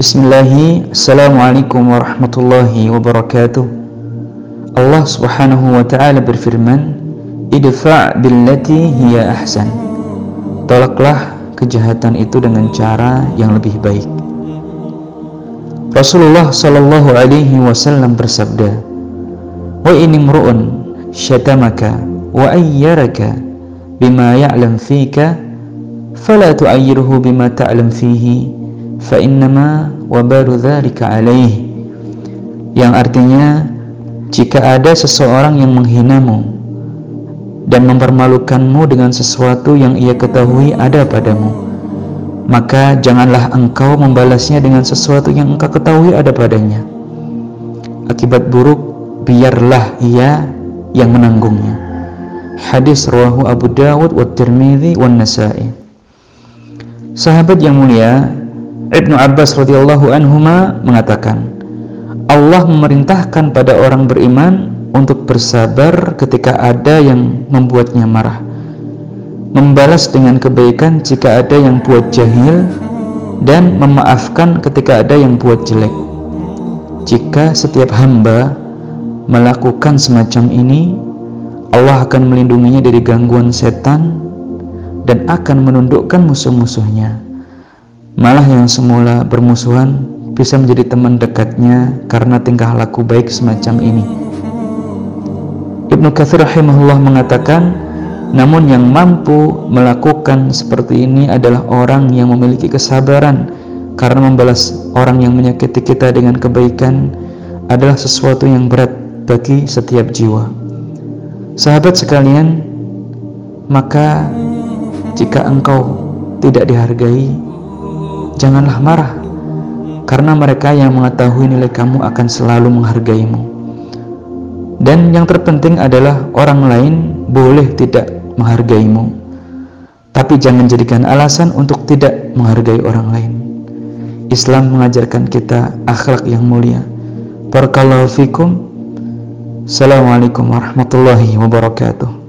Bismillahi, Assalamualaikum warahmatullahi wabarakatuh. Allah subhanahu wa ta'ala berfirman Idfa' billati hiya ahsan. Tolaklah kejahatan itu dengan cara yang lebih baik. Rasulullah sallallahu alaihi wasallam bersabda Wa ini mru'un syatamaka wa ayyaraka bima ya'lam fika fala tu'ayyirhu bima ta'lam fihi fa innama wabaru dhalika alaihi yang artinya jika ada seseorang yang menghinamu dan mempermalukanmu dengan sesuatu yang ia ketahui ada padamu, maka janganlah engkau membalasnya dengan sesuatu yang engkau ketahui ada padanya. Akibat buruk, biarlah ia yang menanggungnya. Hadis rawahu Abu Dawud wa Tirmidzi wa Nasa'i. Sahabat yang mulia, Ibnu Abbas radhiyallahu anhuma mengatakan, Allah memerintahkan pada orang beriman untuk bersabar ketika ada yang membuatnya marah. Membalas dengan kebaikan jika ada yang buat jahil dan memaafkan ketika ada yang buat jelek. Jika setiap hamba melakukan semacam ini Allah akan melindunginya dari gangguan setan dan akan menundukkan musuh-musuhnya malah yang semula bermusuhan bisa menjadi teman dekatnya karena tingkah laku baik semacam ini. Ibnu Katsir rahimahullah mengatakan, namun yang mampu melakukan seperti ini adalah orang yang memiliki kesabaran karena membalas orang yang menyakiti kita dengan kebaikan adalah sesuatu yang berat bagi setiap jiwa. Sahabat sekalian, maka jika engkau tidak dihargai, janganlah marah karena mereka yang mengetahui nilai kamu akan selalu menghargaimu. Dan yang terpenting adalah orang lain boleh tidak menghargaimu, tapi jangan jadikan alasan untuk tidak menghargai orang lain. Islam mengajarkan kita akhlak yang mulia. Barakallahu fikum. Assalamualaikum warahmatullahi wabarakatuh.